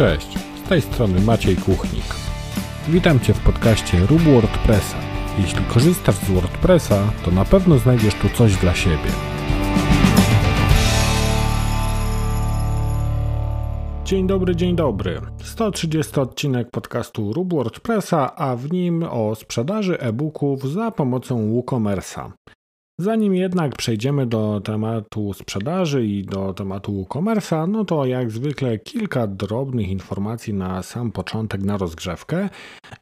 Cześć, z tej strony Maciej Kuchnik. Witam Cię w podcaście Rób WordPressa. Jeśli korzystasz z WordPressa, to na pewno znajdziesz tu coś dla siebie. Dzień dobry, dzień dobry. 130 odcinek podcastu Rób WordPressa, a w nim o sprzedaży e-booków za pomocą WooCommerce'a. Zanim jednak przejdziemy do tematu sprzedaży i do tematu e-commerce'a, no to jak zwykle kilka drobnych informacji na sam początek, na rozgrzewkę.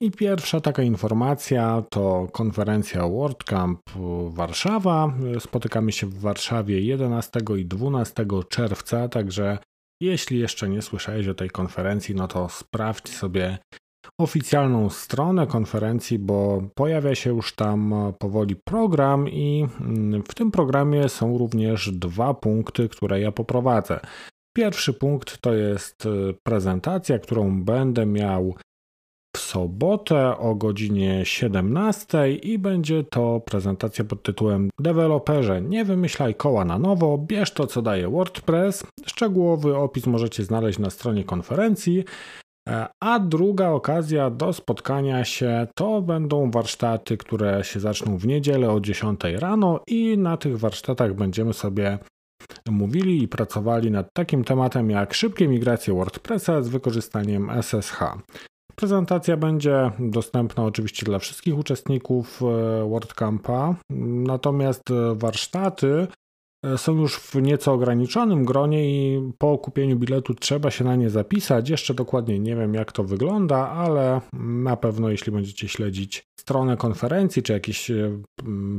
I pierwsza taka informacja to konferencja WordCamp Warszawa. Spotykamy się w Warszawie 11 i 12 czerwca, także jeśli jeszcze nie słyszałeś o tej konferencji, no to sprawdź sobie oficjalną stronę konferencji, bo pojawia się już tam powoli program i mm, w tym programie są również dwa punkty, które ja poprowadzę. Pierwszy punkt to jest y, prezentacja, którą będę miał w sobotę o godzinie 17 i będzie to prezentacja pod tytułem Deweloperze, nie wymyślaj koła na nowo, bierz to co daje WordPress. Szczegółowy opis możecie znaleźć na stronie konferencji. E, a druga okazja do spotkania się to będą warsztaty, które się zaczną w niedzielę o 10 rano, i na tych warsztatach będziemy sobie mówili i pracowali nad takim tematem jak szybkie migracje WordPressa z wykorzystaniem SSH. Prezentacja będzie dostępna oczywiście dla wszystkich uczestników e, WordCampa, natomiast warsztaty są już w nieco ograniczonym gronie i po kupieniu biletu trzeba się na nie zapisać. Jeszcze dokładnie nie wiem, jak to wygląda, ale na pewno, jeśli będziecie śledzić stronę konferencji czy jakieś e,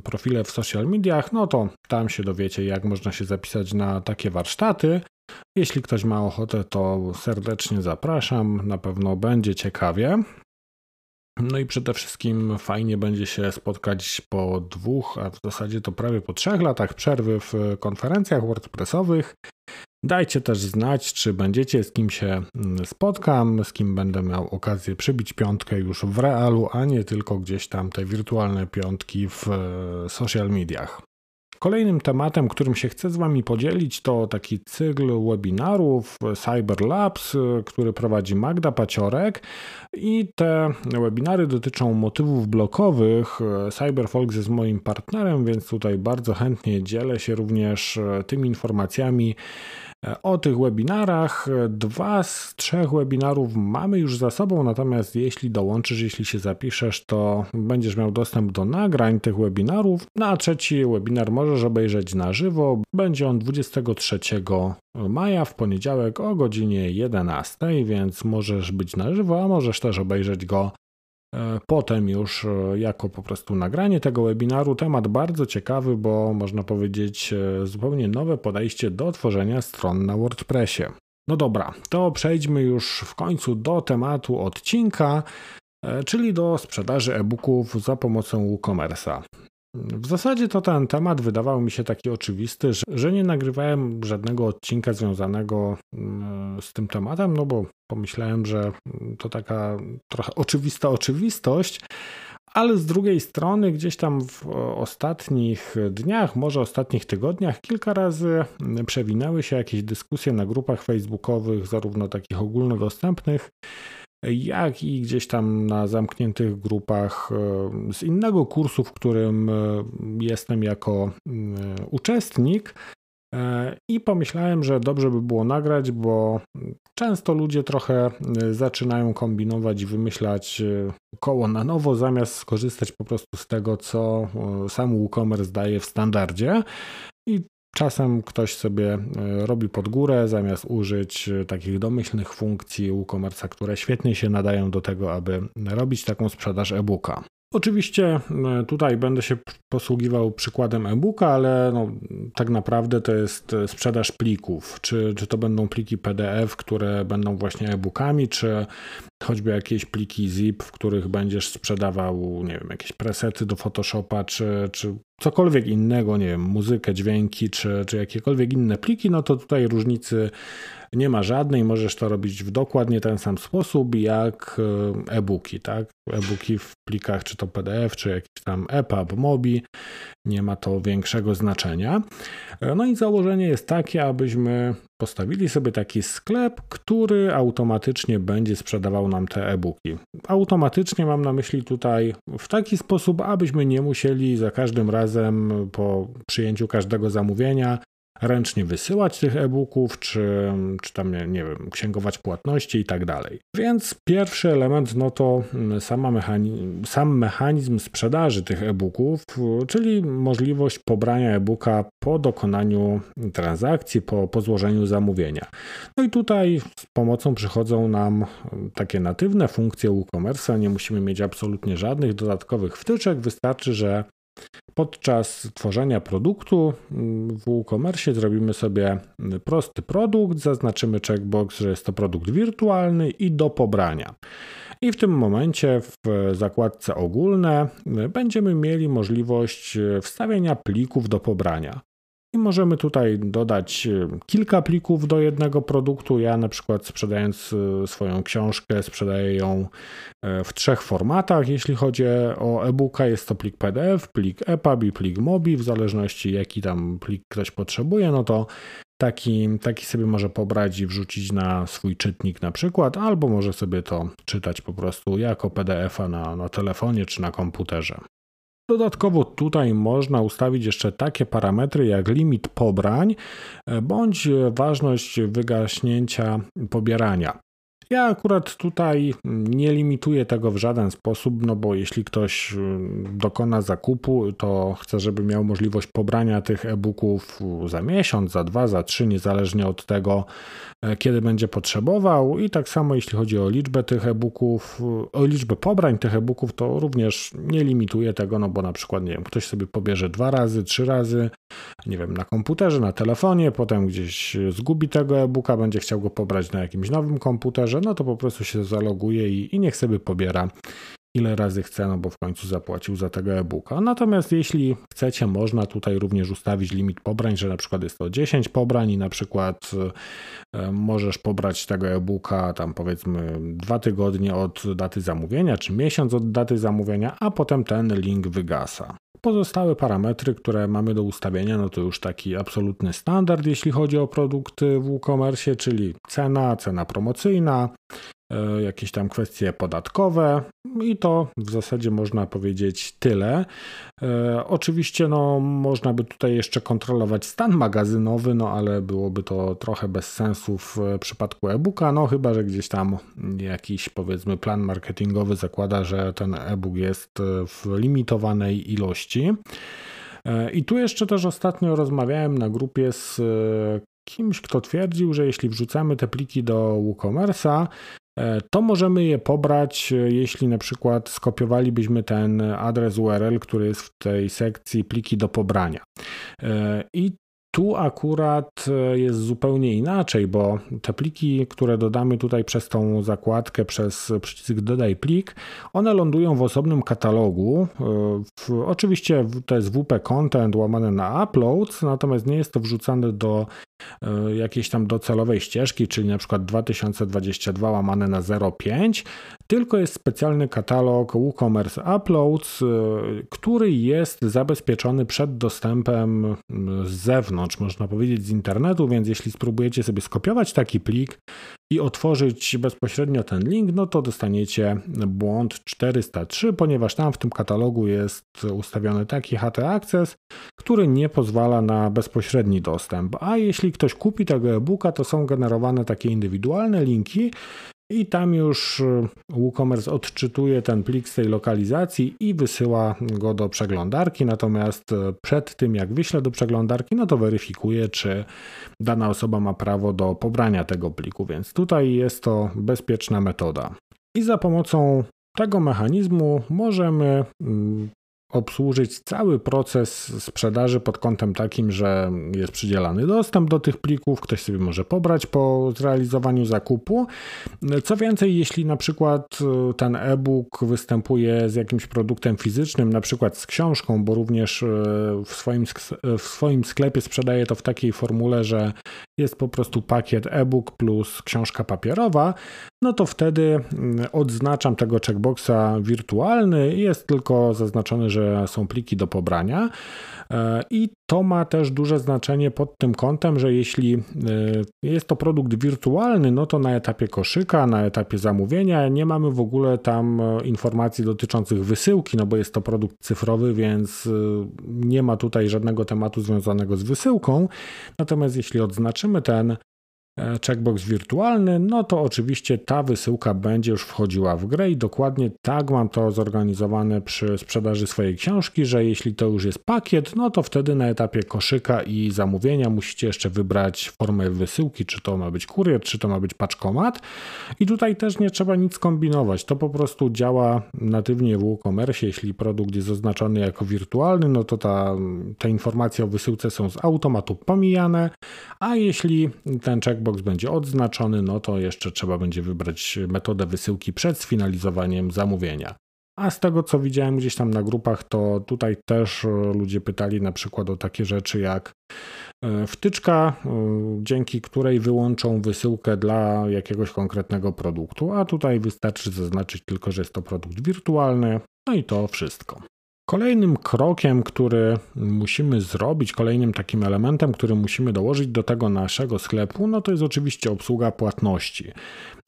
profile w social mediach, no to tam się dowiecie, jak można się zapisać na takie warsztaty. Jeśli ktoś ma ochotę, to serdecznie zapraszam. Na pewno będzie ciekawie. No i przede wszystkim fajnie będzie się spotkać po dwóch, a w zasadzie to prawie po trzech latach przerwy w konferencjach WordPressowych. Dajcie też znać, czy będziecie z kim się mm, spotkam, z kim będę miał okazję przybić piątkę już w realu, a nie tylko gdzieś tam te wirtualne piątki w e, social mediach. Kolejnym tematem, którym się chcę z Wami podzielić, to taki cykl webinarów Cyber Labs, który prowadzi Magda Paciorek. I te webinary dotyczą motywów blokowych. CyberFolks jest moim partnerem, więc tutaj bardzo chętnie dzielę się również tymi informacjami, o tych webinarach. Dwa z trzech webinarów mamy już za sobą, natomiast jeśli dołączysz, jeśli się zapiszesz, to będziesz miał dostęp do nagrań tych webinarów. No a trzeci webinar możesz obejrzeć na żywo. Będzie on 23 maja w poniedziałek o godzinie 11, więc możesz być na żywo, a możesz też obejrzeć go E, potem już e, jako po prostu nagranie tego webinaru. Temat bardzo ciekawy, bo można powiedzieć e, zupełnie nowe podejście do tworzenia stron na WordPressie. No dobra, to przejdźmy już w końcu do tematu odcinka, czyli do sprzedaży e-booków za pomocą WooCommerce'a. W zasadzie to ten temat wydawał mi się taki oczywisty, że nie nagrywałem żadnego odcinka związanego mm, z tym tematem, no bo pomyślałem, że to taka trochę oczywista oczywistość, ale z drugiej strony, gdzieś tam w ostatnich dniach, może ostatnich tygodniach, kilka razy przewinęły się jakieś dyskusje na grupach facebookowych, zarówno takich ogólnodostępnych, jak i gdzieś tam na zamkniętych grupach e, z innego kursu, w którym e, jestem jako uczestnik. E, I pomyślałem, że dobrze by było nagrać, bo często ludzie trochę zaczynają kombinować i wymyślać koło na nowo, zamiast skorzystać po prostu z tego, co sam WooCommerce daje w standardzie. I Czasem ktoś sobie e, robi pod górę, zamiast użyć e, takich domyślnych funkcji WooCommerce'a, które świetnie się nadają do tego, aby robić taką sprzedaż e-booka. Oczywiście e, tutaj będę się posługiwał przykładem e-booka, ale no, tak naprawdę to jest sprzedaż plików. Czy, czy to będą pliki PDF, które będą właśnie e-bookami, czy choćby jakieś pliki zip, w których będziesz sprzedawał, nie wiem, jakieś presety do Photoshopa, czy, czy cokolwiek innego, nie wiem, muzykę, dźwięki, czy, czy jakiekolwiek inne pliki, no to tutaj różnicy nie ma żadnej, możesz to robić w dokładnie ten sam sposób jak e-booki, tak? E-booki w plikach, czy to PDF, czy jakiś tam EPUB, MOBI. Nie ma to większego znaczenia. No i założenie jest takie, abyśmy postawili sobie taki sklep, który automatycznie będzie sprzedawał nam te e-booki. Automatycznie mam na myśli tutaj w taki sposób, abyśmy nie musieli za każdym razem po przyjęciu każdego zamówienia ręcznie wysyłać tych e-booków, czy, czy tam, nie wiem, księgować płatności i tak dalej. Więc pierwszy element, no to mm, sama mechani- sam mechanizm sprzedaży tych e-booków, czyli możliwość pobrania e-booka po dokonaniu transakcji, po, po złożeniu zamówienia. No i tutaj z pomocą przychodzą nam takie natywne funkcje WooCommerce, nie musimy mieć absolutnie żadnych dodatkowych wtyczek, wystarczy, że Podczas tworzenia produktu mm, w WooCommerce zrobimy sobie prosty produkt, zaznaczymy checkbox, że jest to produkt wirtualny i do pobrania. I w tym momencie w zakładce ogólne będziemy mieli możliwość wstawienia plików do pobrania. I możemy tutaj dodać e, kilka plików do jednego produktu. Ja na przykład sprzedając e, swoją książkę, sprzedaję ją e, w trzech formatach. Jeśli chodzi o e-booka, jest to plik PDF, plik EPUB i plik MOBI, w zależności jaki tam plik ktoś potrzebuje, no to taki, taki sobie może pobrać i wrzucić na swój czytnik na przykład, albo może sobie to czytać po prostu jako PDF-a na, na telefonie czy na komputerze. Dodatkowo tutaj można ustawić jeszcze takie parametry jak limit pobrań e, bądź ważność wygaśnięcia pobierania. Ja akurat tutaj nie limituję tego w żaden sposób, no bo jeśli ktoś mm, dokona zakupu, to chcę, żeby miał możliwość pobrania tych e-booków za miesiąc, za dwa, za trzy, niezależnie od tego, e, kiedy będzie potrzebował. I tak samo jeśli chodzi o liczbę tych e-booków, o liczbę pobrań tych e-booków, to również nie limituję tego, no bo na przykład, nie wiem, ktoś sobie pobierze dwa razy, trzy razy, nie wiem, na komputerze, na telefonie, potem gdzieś zgubi tego e-booka, będzie chciał go pobrać na jakimś nowym komputerze, no to po prostu się zaloguje i, i niech sobie pobiera ile razy chce, no bo w końcu zapłacił za tego e-booka. Natomiast jeśli chcecie, można tutaj również ustawić limit pobrań, że na przykład jest to 10 pobrań i na przykład e, możesz pobrać tego e-booka tam powiedzmy dwa tygodnie od daty zamówienia, czy miesiąc od daty zamówienia, a potem ten link wygasa. Pozostałe parametry, które mamy do ustawienia, no to już taki absolutny standard, jeśli chodzi o produkty w WooCommerce, czyli cena, cena promocyjna, jakieś tam kwestie podatkowe i to w zasadzie można powiedzieć tyle. E, oczywiście no, można by tutaj jeszcze kontrolować stan magazynowy, no ale byłoby to trochę bez sensu w przypadku e-booka, no chyba, że gdzieś tam jakiś powiedzmy plan marketingowy zakłada, że ten e-book jest w limitowanej ilości. E, I tu jeszcze też ostatnio rozmawiałem na grupie z kimś, kto twierdził, że jeśli wrzucamy te pliki do WooCommerce'a, E, to możemy je pobrać, e, jeśli na przykład skopiowalibyśmy ten adres URL, który jest w tej sekcji pliki do pobrania. E, I tu akurat jest zupełnie inaczej, bo te pliki, które dodamy tutaj przez tą zakładkę, przez przycisk Dodaj plik, one lądują w osobnym katalogu. W, oczywiście to jest WP Content łamane na Uploads, natomiast nie jest to wrzucane do E, jakiejś tam docelowej ścieżki, czyli na przykład 2022 łamane na 05, tylko jest specjalny katalog WooCommerce Uploads, e, który jest zabezpieczony przed dostępem z zewnątrz, można powiedzieć z internetu, więc jeśli spróbujecie sobie skopiować taki plik i otworzyć bezpośrednio ten link, no to dostaniecie błąd 403, ponieważ tam w tym katalogu jest ustawiony taki HT Access, który nie pozwala na bezpośredni dostęp. A jeśli ktoś kupi tego e-booka, to są generowane takie indywidualne linki, i tam już e, WooCommerce odczytuje ten plik z tej lokalizacji i wysyła go do przeglądarki. Natomiast e, przed tym, jak wyśle do przeglądarki, no to weryfikuje, czy dana osoba ma prawo do pobrania tego pliku. Więc tutaj jest to bezpieczna metoda. I za pomocą tego mechanizmu możemy mm, obsłużyć cały proces sprzedaży pod kątem takim, że jest przydzielany dostęp do tych plików, ktoś sobie może pobrać po zrealizowaniu zakupu. Co więcej, jeśli na przykład e, ten e-book występuje z jakimś produktem fizycznym, na przykład z książką, bo również e, w swoim, w swoim sklepie sprzedaje to w takiej formule, że jest po prostu pakiet e-book plus książka papierowa, no to wtedy mm, odznaczam tego checkboxa wirtualny jest tylko zaznaczone, że są pliki do pobrania. E, I to ma też duże znaczenie pod tym kątem, że jeśli e, jest to produkt wirtualny, no to na etapie koszyka, na etapie zamówienia nie mamy w ogóle tam e, informacji dotyczących wysyłki, no bo jest to produkt cyfrowy, więc nie ma tutaj żadnego tematu związanego z wysyłką. Natomiast jeśli odznaczymy ten E, checkbox wirtualny, no to oczywiście ta wysyłka będzie już wchodziła w grę i dokładnie tak mam to zorganizowane przy sprzedaży swojej książki, że jeśli to już jest pakiet, no to wtedy na etapie koszyka i zamówienia musicie jeszcze wybrać formę wysyłki, czy to ma być kurier, czy to ma być paczkomat. I tutaj też nie trzeba nic kombinować, to po prostu działa natywnie w WooCommerce, jeśli produkt jest oznaczony jako wirtualny, no to ta, te informacje o wysyłce są z automatu pomijane, a jeśli ten checkbox checkbox będzie odznaczony, no to jeszcze trzeba będzie wybrać metodę wysyłki przed sfinalizowaniem zamówienia. A z tego co widziałem gdzieś tam na grupach, to tutaj też e, ludzie pytali na przykład o takie rzeczy jak e, wtyczka, e, dzięki której wyłączą wysyłkę dla jakiegoś konkretnego produktu, a tutaj wystarczy zaznaczyć tylko, że jest to produkt wirtualny, no i to wszystko. Kolejnym krokiem, który musimy zrobić, kolejnym takim elementem, który musimy dołożyć do tego naszego sklepu, no to jest oczywiście obsługa płatności.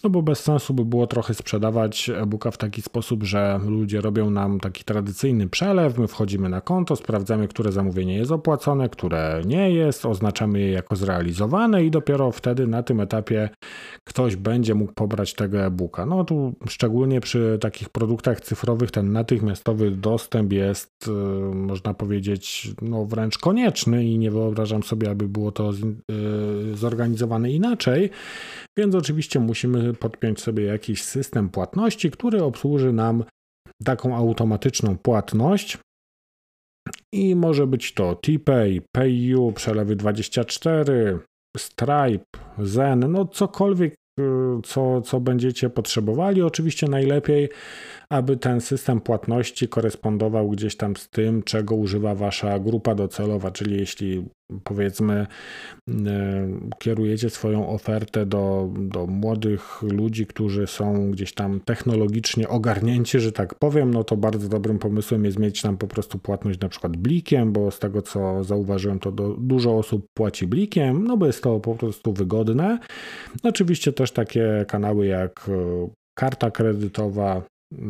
No bo bez sensu by było trochę sprzedawać e-booka w taki sposób, że ludzie robią nam taki tradycyjny przelew, my wchodzimy na konto, sprawdzamy, które zamówienie jest opłacone, które nie jest, oznaczamy je jako zrealizowane i dopiero wtedy na tym etapie ktoś będzie mógł pobrać tego e-booka. No tu szczególnie przy takich produktach cyfrowych ten natychmiastowy dostęp jest, y, można powiedzieć, no wręcz konieczny i nie wyobrażam sobie, aby było to y, zorganizowane inaczej. Więc oczywiście musimy podpiąć sobie jakiś system płatności, który obsłuży nam taką automatyczną płatność. I może być to TPay, PayU, przelewy 24, Stripe, Zen, no cokolwiek, co, co będziecie potrzebowali. Oczywiście najlepiej aby ten system płatności korespondował gdzieś tam z tym, czego używa wasza grupa docelowa, czyli jeśli powiedzmy e, kierujecie swoją ofertę do, do młodych ludzi, którzy są gdzieś tam technologicznie ogarnięci, że tak powiem, no to bardzo dobrym pomysłem jest mieć tam po prostu płatność na przykład blikiem, bo z tego co zauważyłem, to do, dużo osób płaci blikiem, no bo jest to po prostu wygodne. Oczywiście też takie kanały jak e, karta kredytowa,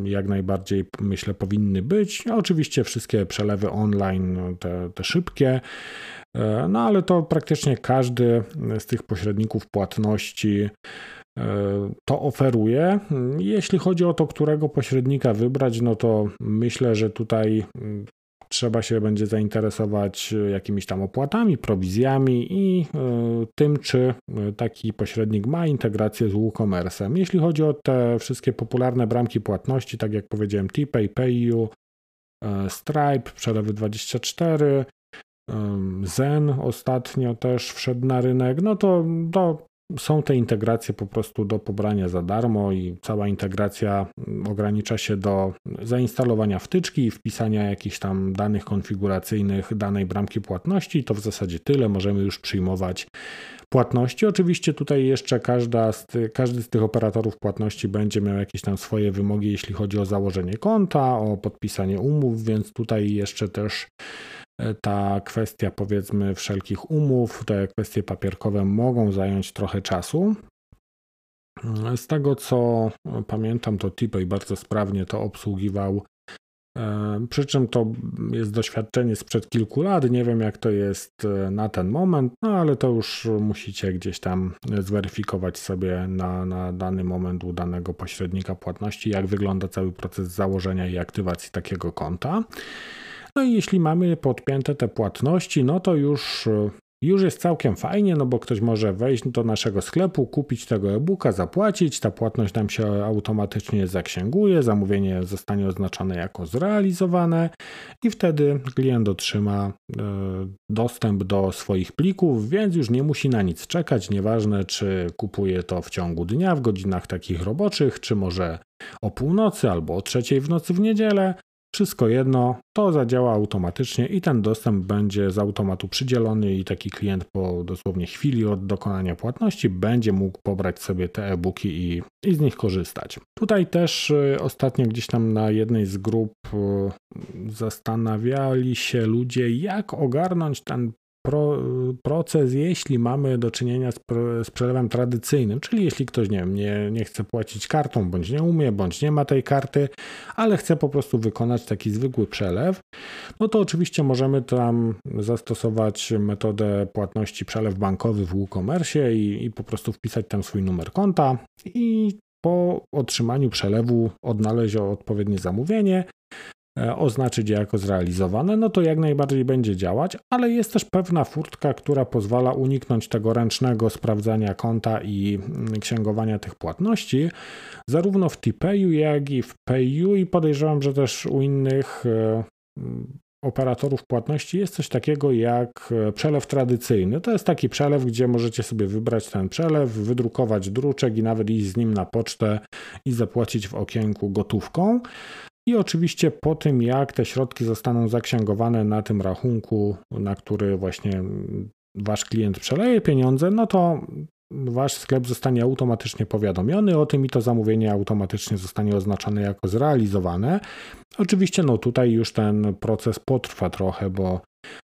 jak najbardziej myślę powinny być. Oczywiście wszystkie przelewy online, te, te szybkie, e, no ale to praktycznie każdy z tych pośredników płatności e, to oferuje. Jeśli chodzi o to, którego pośrednika wybrać, no to myślę, że tutaj trzeba się będzie zainteresować e, jakimiś tam opłatami, prowizjami i e, tym, czy e, taki pośrednik ma integrację z WooCommerce'em. Jeśli chodzi o te wszystkie popularne bramki płatności, tak jak powiedziałem, TPay, PayU, Stripe, przelewy 24, Zen ostatnio też wszedł na rynek, no to, to są te integracje po prostu do pobrania za darmo i cała integracja mm, ogranicza się do zainstalowania wtyczki i wpisania jakichś tam danych konfiguracyjnych danej bramki płatności. To w zasadzie tyle. Możemy już przyjmować płatności. Oczywiście tutaj jeszcze każda z ty, każdy z tych operatorów płatności będzie miał jakieś tam swoje wymogi, jeśli chodzi o założenie konta, o podpisanie umów, więc tutaj jeszcze też ta kwestia powiedzmy wszelkich umów, te kwestie papierkowe mogą zająć trochę czasu. Z tego co pamiętam, to Tipej bardzo sprawnie to obsługiwał. E, przy czym to jest doświadczenie sprzed kilku lat. Nie wiem, jak to jest e, na ten moment, no ale to już musicie gdzieś tam zweryfikować sobie na, na dany moment u danego pośrednika płatności, jak wygląda cały proces założenia i aktywacji takiego konta. No i jeśli mamy podpięte te płatności, no to już, już jest całkiem fajnie, no bo ktoś może wejść do naszego sklepu, kupić tego e-booka, zapłacić, ta płatność nam się automatycznie zaksięguje, zamówienie zostanie oznaczone jako zrealizowane i wtedy klient otrzyma e, dostęp do swoich plików, więc już nie musi na nic czekać, nieważne czy kupuje to w ciągu dnia, w godzinach takich roboczych, czy może o północy albo o trzeciej w nocy w niedzielę, wszystko jedno, to zadziała automatycznie i ten dostęp będzie z automatu przydzielony i taki klient po dosłownie chwili od dokonania płatności będzie mógł pobrać sobie te e-booki i, i z nich korzystać. Tutaj też y, ostatnio gdzieś tam na jednej z grup y, zastanawiali się ludzie, jak ogarnąć ten pro, proces, jeśli mamy do czynienia z, z przelewem tradycyjnym, czyli jeśli ktoś nie, wiem, nie, nie chce płacić kartą, bądź nie umie, bądź nie ma tej karty, ale chce po prostu wykonać taki zwykły przelew, no to oczywiście możemy tam zastosować metodę płatności przelew bankowy w WooCommerce i, i po prostu wpisać tam swój numer konta i po otrzymaniu przelewu odnaleźć odpowiednie zamówienie, oznaczyć je jako zrealizowane, no to jak najbardziej będzie działać, ale jest też pewna furtka, która pozwala uniknąć tego ręcznego sprawdzania konta i mm, księgowania tych płatności, zarówno w Tipeyu, jak i w Payu i podejrzewam, że też u innych e, mm, operatorów płatności jest coś takiego jak e, przelew tradycyjny. To jest taki przelew, gdzie możecie sobie wybrać ten przelew, wydrukować druczek i nawet iść z nim na pocztę i zapłacić w okienku gotówką. I oczywiście po tym, jak te środki zostaną zaksięgowane na tym rachunku, na który właśnie wasz klient przeleje pieniądze, no to wasz sklep zostanie automatycznie powiadomiony o tym i to zamówienie automatycznie zostanie oznaczone jako zrealizowane. Oczywiście, no tutaj już ten proces potrwa trochę, bo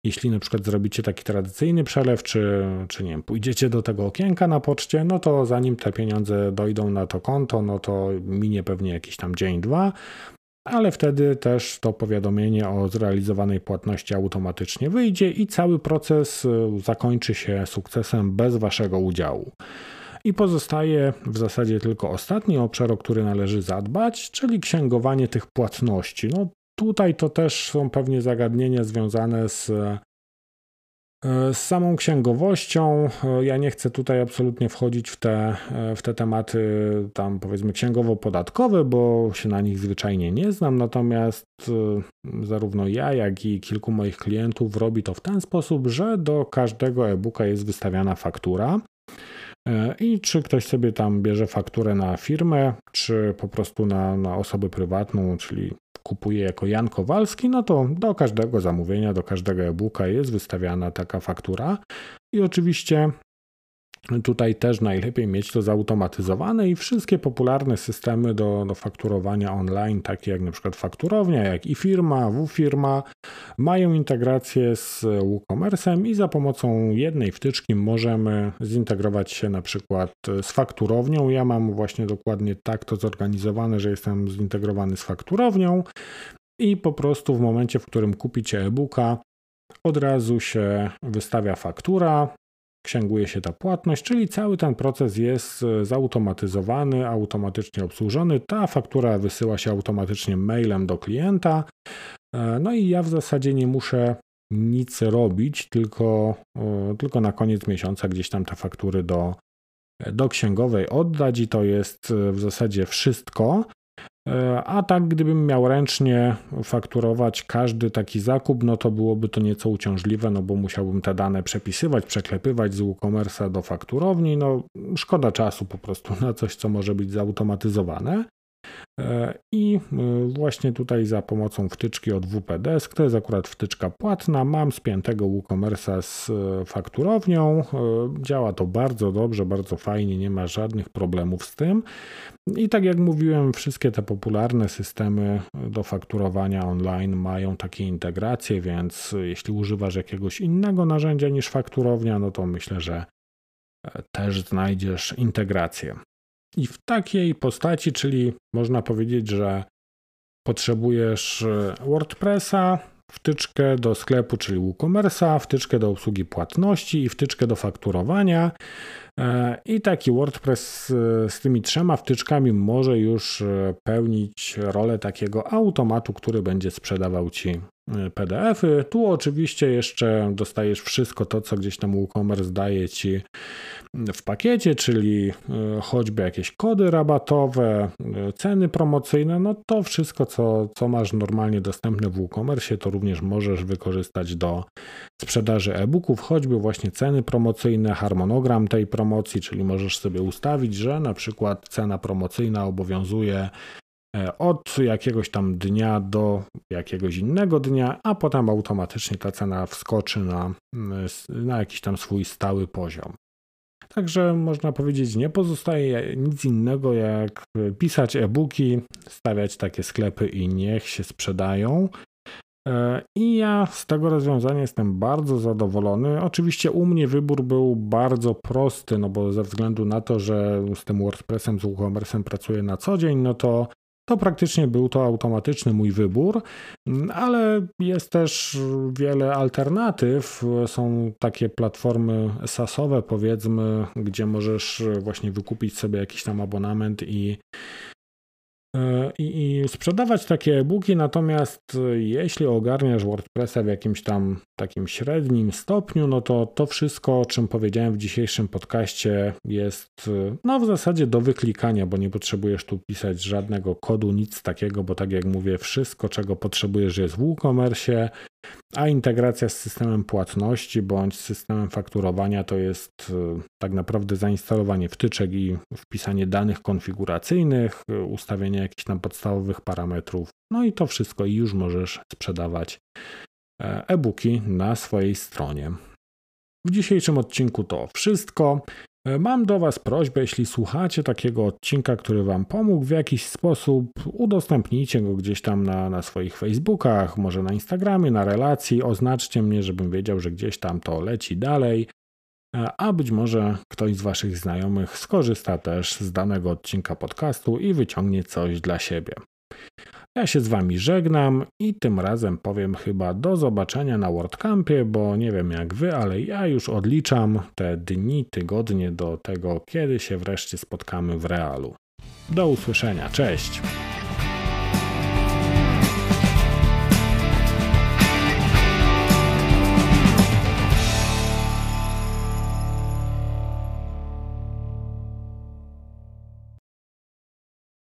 jeśli na przykład zrobicie taki tradycyjny przelew, czy, czy nie wiem, pójdziecie do tego okienka na poczcie, no to zanim te pieniądze dojdą na to konto, no to minie pewnie jakiś tam dzień, dwa ale wtedy też to powiadomienie o zrealizowanej płatności automatycznie wyjdzie i cały proces y, zakończy się sukcesem bez Waszego udziału. I pozostaje w zasadzie tylko ostatni obszar, o który należy zadbać, czyli księgowanie tych płatności. No tutaj to też są pewnie zagadnienia związane z z samą księgowością, e, ja nie chcę tutaj absolutnie wchodzić w te, e, w te tematy tam powiedzmy księgowo-podatkowe, bo się na nich zwyczajnie nie znam, natomiast zarówno ja, jak i kilku moich klientów robi to w ten sposób, że do każdego e-booka jest wystawiana faktura. I czy ktoś sobie tam bierze fakturę na firmę, czy po prostu na, na osobę prywatną, czyli kupuje jako Jan Kowalski, no to do każdego zamówienia, do każdego e-booka jest wystawiana taka faktura. I oczywiście Tutaj też najlepiej mieć to zautomatyzowane i wszystkie popularne systemy do, do fakturowania online, takie jak przykład fakturownia, jak i firma, w-firma, mają integrację z WooCommerce'em i za pomocą jednej wtyczki możemy zintegrować się na przykład z fakturownią. Ja mam właśnie dokładnie tak to zorganizowane, że jestem zintegrowany z fakturownią i po prostu w momencie, w którym kupicie e-booka, od razu się wystawia faktura, księguje się ta płatność, czyli cały ten proces jest e, zautomatyzowany, automatycznie obsłużony. Ta faktura wysyła się automatycznie mailem do klienta. E, no i ja w zasadzie nie muszę nic robić, tylko, tylko na koniec miesiąca gdzieś tam te faktury do, do księgowej oddać i to jest e, w zasadzie wszystko. E, a tak, gdybym miał ręcznie fakturować każdy taki zakup, no to byłoby to nieco uciążliwe, no bo musiałbym te dane przepisywać, przeklepywać z WooCommerce'a do fakturowni. No, szkoda czasu po prostu na coś, co może być zautomatyzowane. E, I e, właśnie tutaj za pomocą wtyczki od WPDesk, to jest akurat wtyczka płatna, mam spiętego WooCommerce'a z e, fakturownią. Działa to bardzo dobrze, bardzo fajnie, nie ma żadnych problemów z tym. I tak jak mówiłem, wszystkie te popularne systemy do fakturowania online mają takie integracje, więc jeśli używasz jakiegoś innego narzędzia niż fakturownia, no to myślę, że też znajdziesz integrację. I w takiej postaci, czyli można powiedzieć, że potrzebujesz e, WordPressa, wtyczkę do sklepu, czyli WooCommerce'a, wtyczkę do obsługi płatności i wtyczkę do fakturowania. E, I taki WordPress e, z tymi trzema wtyczkami może już pełnić rolę takiego automatu, który będzie sprzedawał ci PDF-y. Tu oczywiście jeszcze dostajesz wszystko to, co gdzieś tam WooCommerce daje ci w pakiecie, czyli e, choćby jakieś kody rabatowe, e, ceny promocyjne, no to wszystko, co, co masz normalnie dostępne w WooCommerce, to również możesz wykorzystać do sprzedaży e-booków, choćby właśnie ceny promocyjne, harmonogram tej promocji, czyli możesz sobie ustawić, że na przykład cena promocyjna obowiązuje e, od jakiegoś tam dnia do jakiegoś innego dnia, a potem automatycznie ta cena wskoczy na, mm, na jakiś tam swój stały poziom. Także można powiedzieć, nie pozostaje nic innego jak pisać e-booki, stawiać takie sklepy i niech się sprzedają. E, I ja z tego rozwiązania jestem bardzo zadowolony. Oczywiście u mnie wybór był bardzo prosty, no bo ze względu na to, że z tym WordPressem, z WooCommerce'em pracuję na co dzień, no to to praktycznie był to automatyczny mój wybór, ale jest też wiele alternatyw. Są takie platformy SaaSowe, powiedzmy, gdzie możesz właśnie wykupić sobie jakiś tam abonament i i, i sprzedawać takie e-booki, natomiast e, jeśli ogarniasz WordPressa w jakimś tam takim średnim stopniu, no to to wszystko, o czym powiedziałem w dzisiejszym podcaście jest e, no w zasadzie do wyklikania, bo nie potrzebujesz tu pisać żadnego kodu, nic takiego, bo tak jak mówię, wszystko czego potrzebujesz jest w WooCommerce, a integracja z systemem płatności bądź systemem fakturowania to jest e, tak naprawdę zainstalowanie wtyczek i wpisanie danych konfiguracyjnych, e, ustawienie jakichś tam podstawowych parametrów. No i to wszystko i już możesz sprzedawać e, e-booki na swojej stronie. W dzisiejszym odcinku to wszystko. E, mam do Was prośbę, jeśli słuchacie takiego odcinka, który Wam pomógł w jakiś sposób, udostępnijcie go gdzieś tam na, na swoich Facebookach, może na Instagramie, na relacji, oznaczcie mnie, żebym wiedział, że gdzieś tam to leci dalej. E, a być może ktoś z Waszych znajomych skorzysta też z danego odcinka podcastu i wyciągnie coś dla siebie. Ja się z Wami żegnam i tym razem powiem chyba do zobaczenia na WordCampie, bo nie wiem jak Wy, ale ja już odliczam te dni, tygodnie do tego, kiedy się wreszcie spotkamy w realu. Do usłyszenia, cześć!